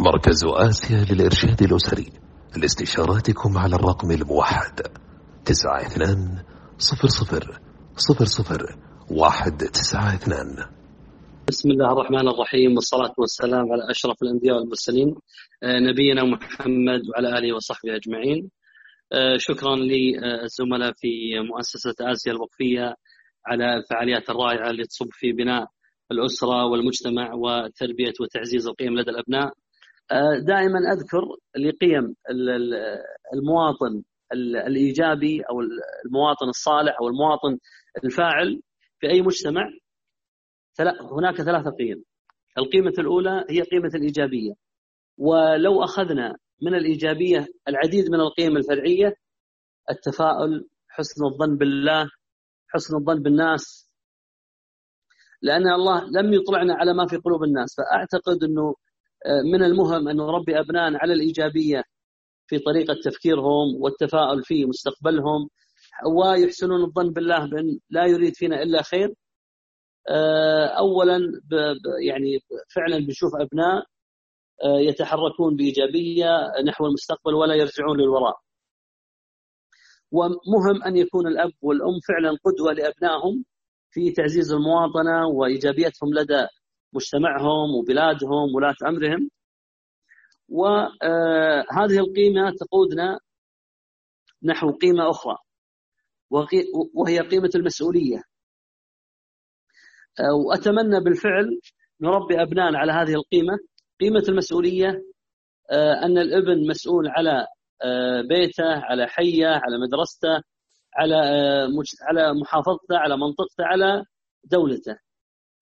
مركز آسيا للإرشاد الأسري لاستشاراتكم على الرقم الموحد تسعة اثنان صفر صفر صفر صفر واحد تسعة اثنان. بسم الله الرحمن الرحيم والصلاة والسلام على أشرف الأنبياء والمرسلين آه، نبينا محمد وعلى آله وصحبه أجمعين. آه، شكرا للزملاء في مؤسسة آسيا الوقفية على الفعاليات الرائعة اللي تصب في بناء الأسرة والمجتمع وتربية وتعزيز القيم لدى الأبناء. دائما أذكر لقيم المواطن الإيجابي أو المواطن الصالح أو المواطن الفاعل في أي مجتمع. هناك ثلاثة قيم. القيمة الأولى هي قيمة الإيجابية. ولو أخذنا من الإيجابية العديد من القيم الفرعية التفاؤل حسن الظن بالله حسن الظن بالناس. لأن الله لم يطلعنا على ما في قلوب الناس. فأعتقد أنه آه، من المهم أن نربي أبنائنا على الإيجابية في طريقة تفكيرهم والتفاؤل في مستقبلهم ويحسنون الظن بالله بأن لا يريد فينا إلا خير. آه، أولا يعني فعلا بنشوف أبناء آه، يتحركون بإيجابية نحو المستقبل ولا يرجعون للوراء. ومهم أن يكون الأب والأم فعلا قدوة لأبنائهم في تعزيز المواطنة وإيجابيتهم لدى مجتمعهم وبلادهم ولاة أمرهم. وهذه القيمة تقودنا نحو قيمة أخرى وهي قيمة المسؤولية. وأتمنى بالفعل نربي أبنائنا على هذه القيمة. قيمة المسؤولية أن الابن مسؤول على بيته على حية على مدرسته على على محافظته على منطقته على دولته.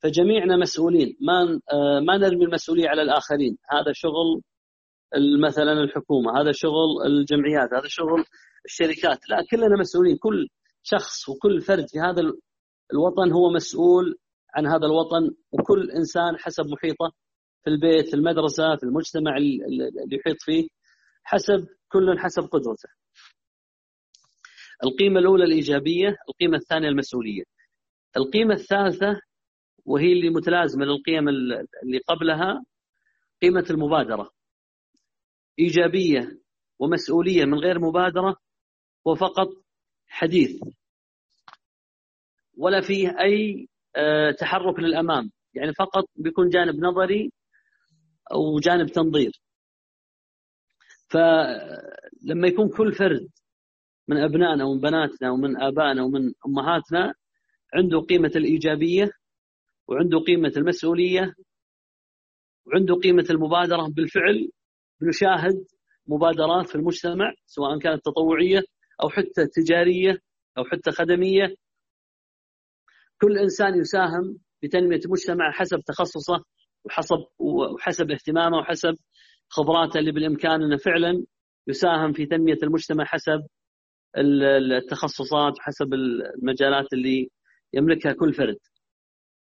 فجميعنا مسؤولين. ما ما نرمي المسؤولية على الآخرين. هذا شغل مثلا الحكومة هذا شغل الجمعيات هذا شغل الشركات. لا كلنا مسؤولين. كل شخص وكل فرد في هذا الوطن هو مسؤول عن هذا الوطن. وكل إنسان حسب محيطه في البيت في المدرسة في المجتمع اللي يحيط فيه حسب كل حسب قدرته. القيمة الأولى الإيجابية القيمة الثانية المسؤولية. القيمة الثالثة وهي اللي متلازمة للقيم اللي قبلها قيمة المبادرة. إيجابية ومسؤولية من غير مبادرة وفقط حديث. ولا فيه أي آه، تحرك للأمام. يعني فقط بيكون جانب نظري أو جانب تنظير. فلما يكون كل فرد من أبنائنا ومن بناتنا ومن آبائنا ومن أمهاتنا عنده قيمة الإيجابية وعنده قيمة المسؤولية وعنده قيمة المبادرة بالفعل نشاهد مبادرات في المجتمع سواء كانت تطوعية أو حتى تجارية أو حتى خدمية. كل إنسان يساهم بتنمية المجتمع حسب تخصصه وحسب وحسب اهتمامه وحسب خبراته اللي بالإمكان أنه فعلا يساهم في تنمية المجتمع حسب التخصصات وحسب المجالات اللي يملكها كل فرد.